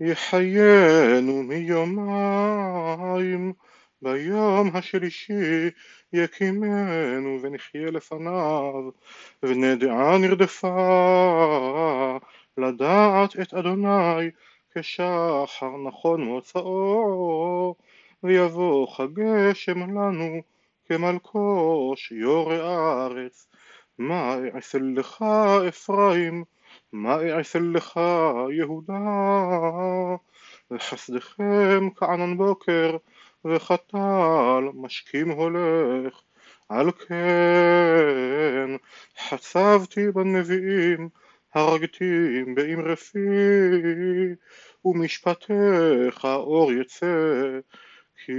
יחיינו מיומיים, ביום השלישי יקימנו ונחיה לפניו, ונדעה נרדפה לדעת את אדוני כשחר נכון מוצאו, ויבוא חגשם לנו כמלכו שיורה הארץ. מה אעשה לך אפרים, מה אעשה לך יהודה, וחסדכם כענן בוקר, וחתל משכים הולך. על כן חצבתי בנביאים, הרגתי באמרי פי, ומשפטיך אור יצא, כי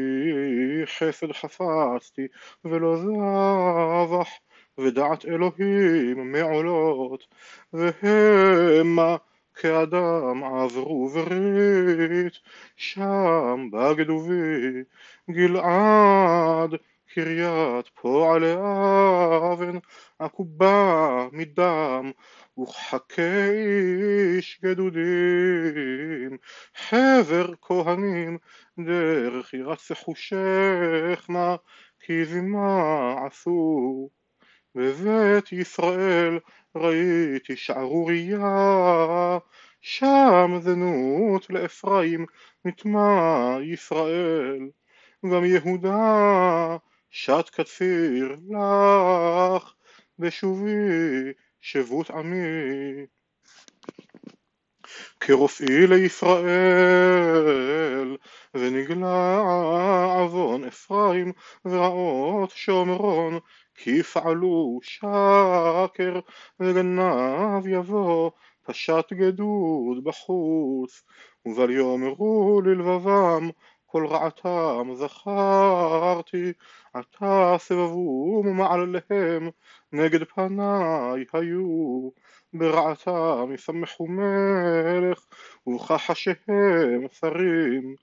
חסד חפצתי ולא זבח, ודעת אלוהים מעולות, והמה כאדם עברו ברית, שם בגדובי גלעד קריית פועלי אבן עקובה מדם וכחכי איש גדודים. חבר כהנים דרך ירצחו שכמה כי זמה עשו בבית ישראל ראיתי שערורייה. שם זנות לאפרים נטמע ישראל. גם יהודה שת כציר לך בשובי שבות עמי. כרופאי לישראל ונגלה עוון אפרים ורעות שומרון כי פעלו שקר וגנב יבוא פשט גדוד בחוץ ובל יאמרו ללבבם כל רעתם זכרתי עתה סבבו מעליהם נגד פניי היו. ברעתם ישמחו מלך וכחשיהם שרים.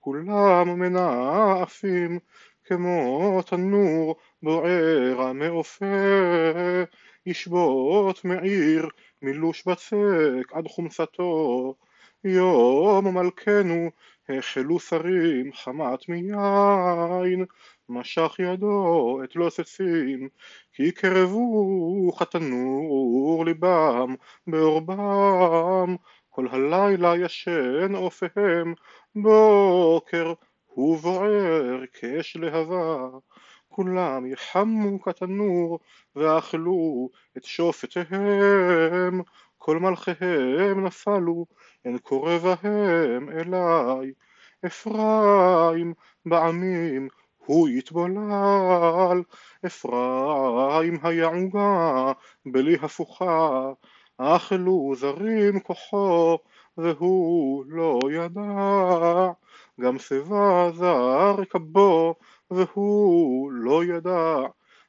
כולם מנאפים כמו תנור בוער מעופה ישבות מעיר מילוש בצק עד חומסתו יום מלכנו החלו שרים חמת מיין. משך ידו את לא ססים כי קרבו חתנור ליבם בעורבם כל הלילה ישן אופיהם בוקר הוא בוער כאש להבה כולם יחמו כתנור ואכלו את שופטיהם. כל מלכיהם נפלו אין קורא בהם אליי. אפרים בעמים הוא יתבולל. אפרים היה עוגה בלי הפוכה. אכלו זרים כוחו והוא לא ידע גם שיבה זר כבו והוא לא ידע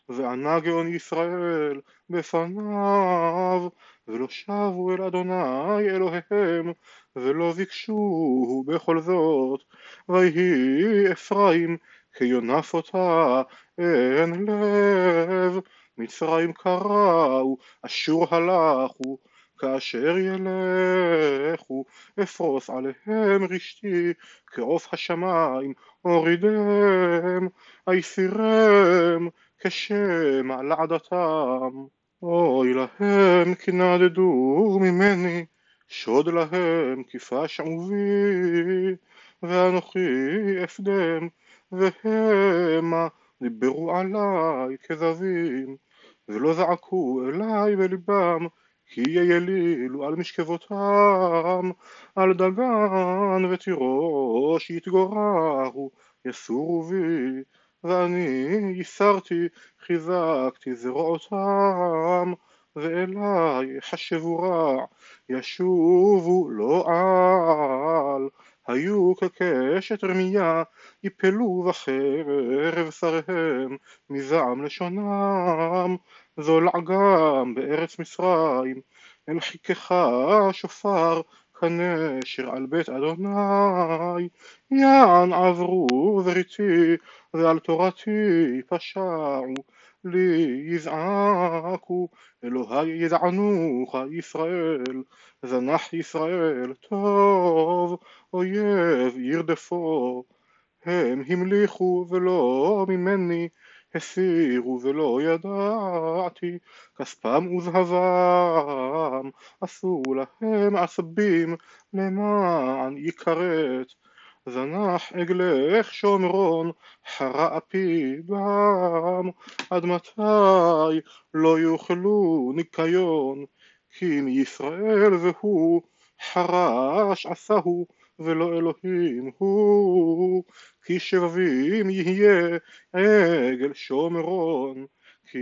וענה גאון ישראל בפניו ולא שבו אל אדוני אלוהיהם ולא ביקשו בכל זאת. ויהי אפרים כיונפותה אין לב מצרים קראו אשור הלכו כאשר ילכו אפרוס עליהם רשתי כעוף השמיים אורידם אייסירם כשם על עדתם אוי להם כי נדדו ממני שוד להם כי פשעו בי ואנוכי אפדם והמה דיברו עליי כזבים ולא זעקו אליי בליבם כי יילילו על משכבותם על דגן ותירוש יתגוררו יסורו בי ואני ייסרתי חיזקתי זרועותם ואליי חשבו רע ישובו לא על. היו כקשת רמייה יפלו בחרב שריהם מזעם לשונם זו לעגם בארץ מצרים אל חיכך שופר כנשר על בית אדוני. יען עברו זריתי ועל תורתי פשעו לי יזעקו אלוהי יזענוך ישראל זנח ישראל טוב אויב ירדפו. הם המליכו ולא ממני הסירו ולא ידעתי כספם וזהבם עשו להם עשבים למען יכרת זנח עגלך שומרון חרה אפי בם עד מתי לא יאכלו ניקיון? כי מישראל והוא חרש עשהו ולא אלוהים הוא כי שבבים יהיה עגל שומרון כי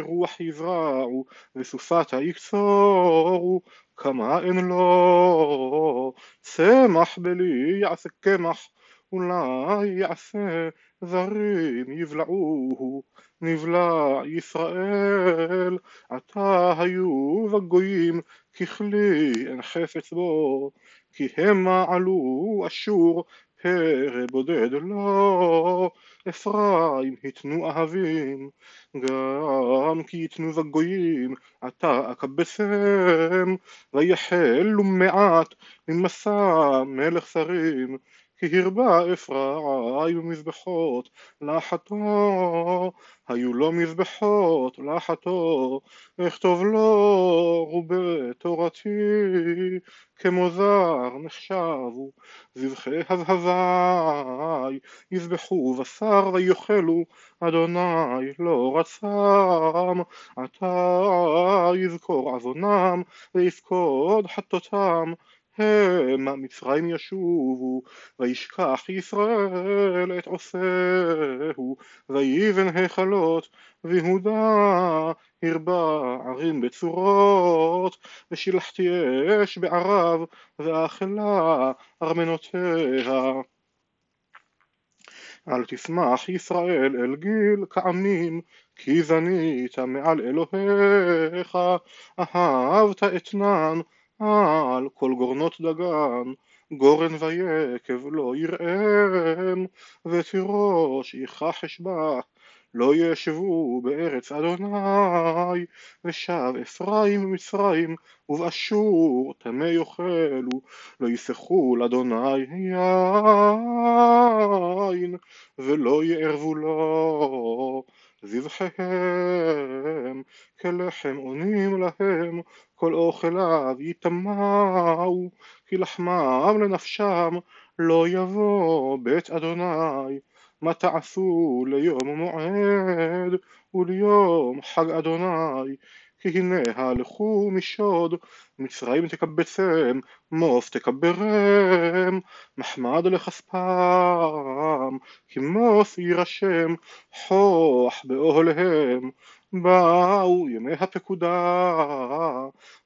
רוח יזרעו וסופתה יקצורו כמה אין לו. צמח בלי יעשה קמח אולי יעשה זרים יבלעוהו. נבלע ישראל עתה היו בגויים ככלי אין חפץ בו כי המה עלו אשור פרא בודד לא אפרים התנו אהבים גם כי יתנו בגויים עתה אקבצם ויחלו מעט ממסע מלך שרים כי הרבה אפרים ומזבחות לחתו, היו לו מזבחות לחתו, אכתוב לו רובה תורתי, כמו זר נחשבו, זבחי הבהבי, יזבחו בשר ויאכלו, אדוני לא רצם, עתה יזכור עוונם, ויפקוד חטאותם, המה מצרים ישובו, וישכח ישראל את עושהו, ויבן היכלות, ויהודה הרבה ערים בצורות, ושילחתי אש בערב, ואכלה ארמנותיה. אל תשמח ישראל אל גיל כעמים, כי זנית מעל אלוהיך, אהבת אתנן על כל גורנות דגן, גורן ויקב לא יראם, ותירוש יכחש בה, לא ישבו בארץ אדוני, ושב אפרים ומצרים, ובאשור טמא יאכלו, לא יסחו לאדוני יין, ולא יערבו לו. זבחיהם כלחם עונים להם כל אוכליו יטמעו כי לחמם לנפשם לא יבוא בית אדוני. מה תעשו ליום מועד וליום חג אדוני כי הנה הלכו משוד מצרים תקבצם מוס תקברם מחמד לכספם כי מוס יירשם חוח באוהליהם. באו ימי הפקודה,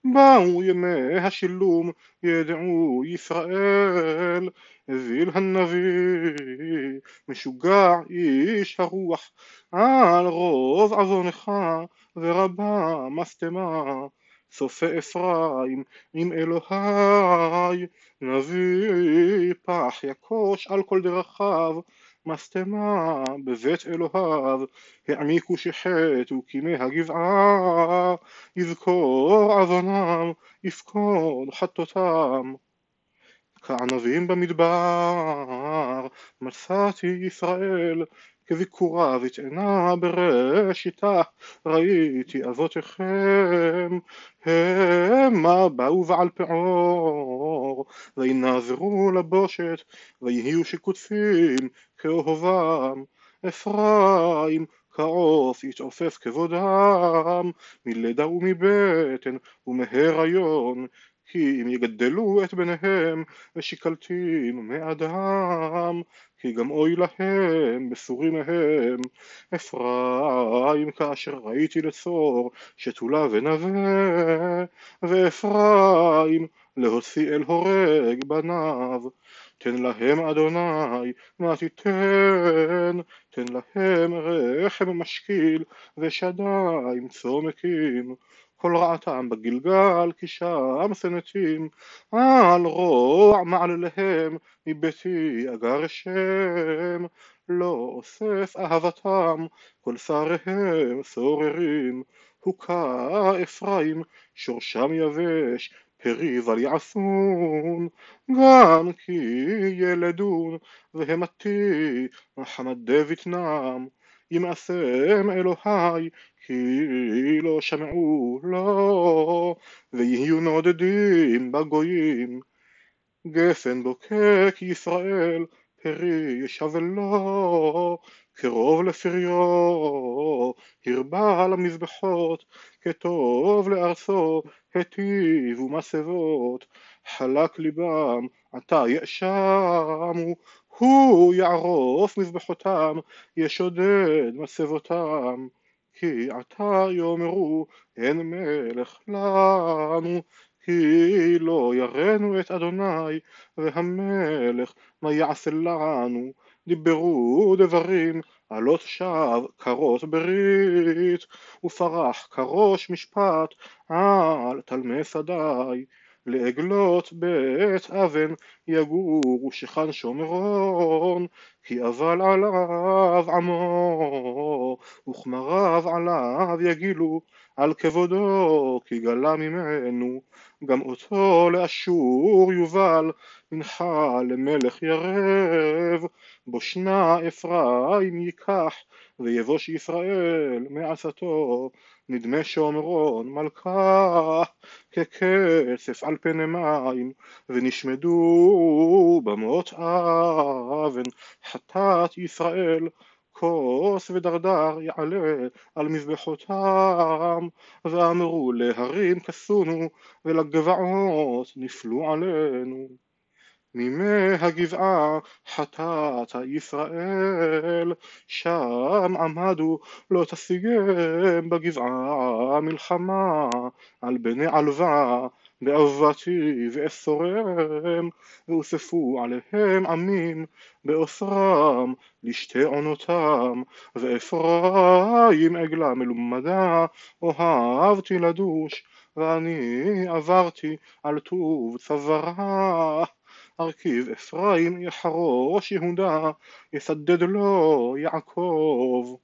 באו ימי השילום, ידעו ישראל, הביל הנביא, משוגע איש הרוח, על רוב עוונך ורבה משטמה, צופה אפרים עם אלוהי, נביא פח יקוש על כל דרכיו משטמה בבית אלוהיו, העמיקו שחטו כימי הגבעה, יזכור עוונם, יפקוד חטאותם. כענבים במדבר, מצאתי ישראל, כביקורה ותאנה בראשיתה, ראיתי אבותיכם, המה באו בעל פעור, וינזרו לבושת, ויהיו שקוצים כאוהבם, אפרים כעוף יתעופף כבודם, מלידה ומבטן ומהיריון, כי אם יגדלו את בניהם ושקלתים מאדם, כי גם אוי להם בסורים מהם. אפרים כאשר ראיתי לצור שתולה ונווה, ואפרים להוציא אל הורג בניו. תן להם אדוני מה תיתן, תן להם רחם משכיל ושדיים צומקים. כל רעתם בגלגל כי שם שנאתים על רוע מעלליהם מביתי אגר שם לא אוסף אהבתם כל שריהם סוררים הוכה אפרים שורשם יבש ול יעשון גם כי ילדון והמתי מחמד דבטנם ימאסם אלוהי כי לא שמעו לו ויהיו נודדים בגויים. גפן בוקק ישראל פרי ישב לו קרוב לפריו הרבה למזבחות כטוב לארצו היטיבו מסבות. חלק ליבם עתה יאשמו הוא יערוף מזבחותם ישודד מסבותם. כי עתה יאמרו אין מלך לנו כי לא יראנו את אדוני והמלך מה יעשה לנו דיברו דברים עלות שווא כרות ברית ופרח כראש משפט על תלמי שדי לעגלות בית אבן יגורו שכן שומרון כי אבל עליו עמו וכמריו עליו יגילו על כבודו כי גלה ממנו גם אותו לאשור יובל מנחה למלך ירב. בושנה אפרים ייקח ויבוש ישראל מעשתו. נדמה שומרון מלכה ככסף על פני מים ונשמדו במות אבן. חטאת ישראל כוס ודרדר יעלה על מזבחותם ואמרו להרים כסונו ולגבעות נפלו עלינו. מימי הגבעה חטאת ישראל שם עמדו לא תשיגם בגבעה מלחמה על בני עלווה באהובתי ואסורם ואוספו עליהם עמים באוסרם לשתי עונותם ואפרים עגלה מלומדה אוהבתי לדוש ואני עברתי על טוב צווארה. ארכיב אפרים יחרוש יהודה יסדד לו יעקב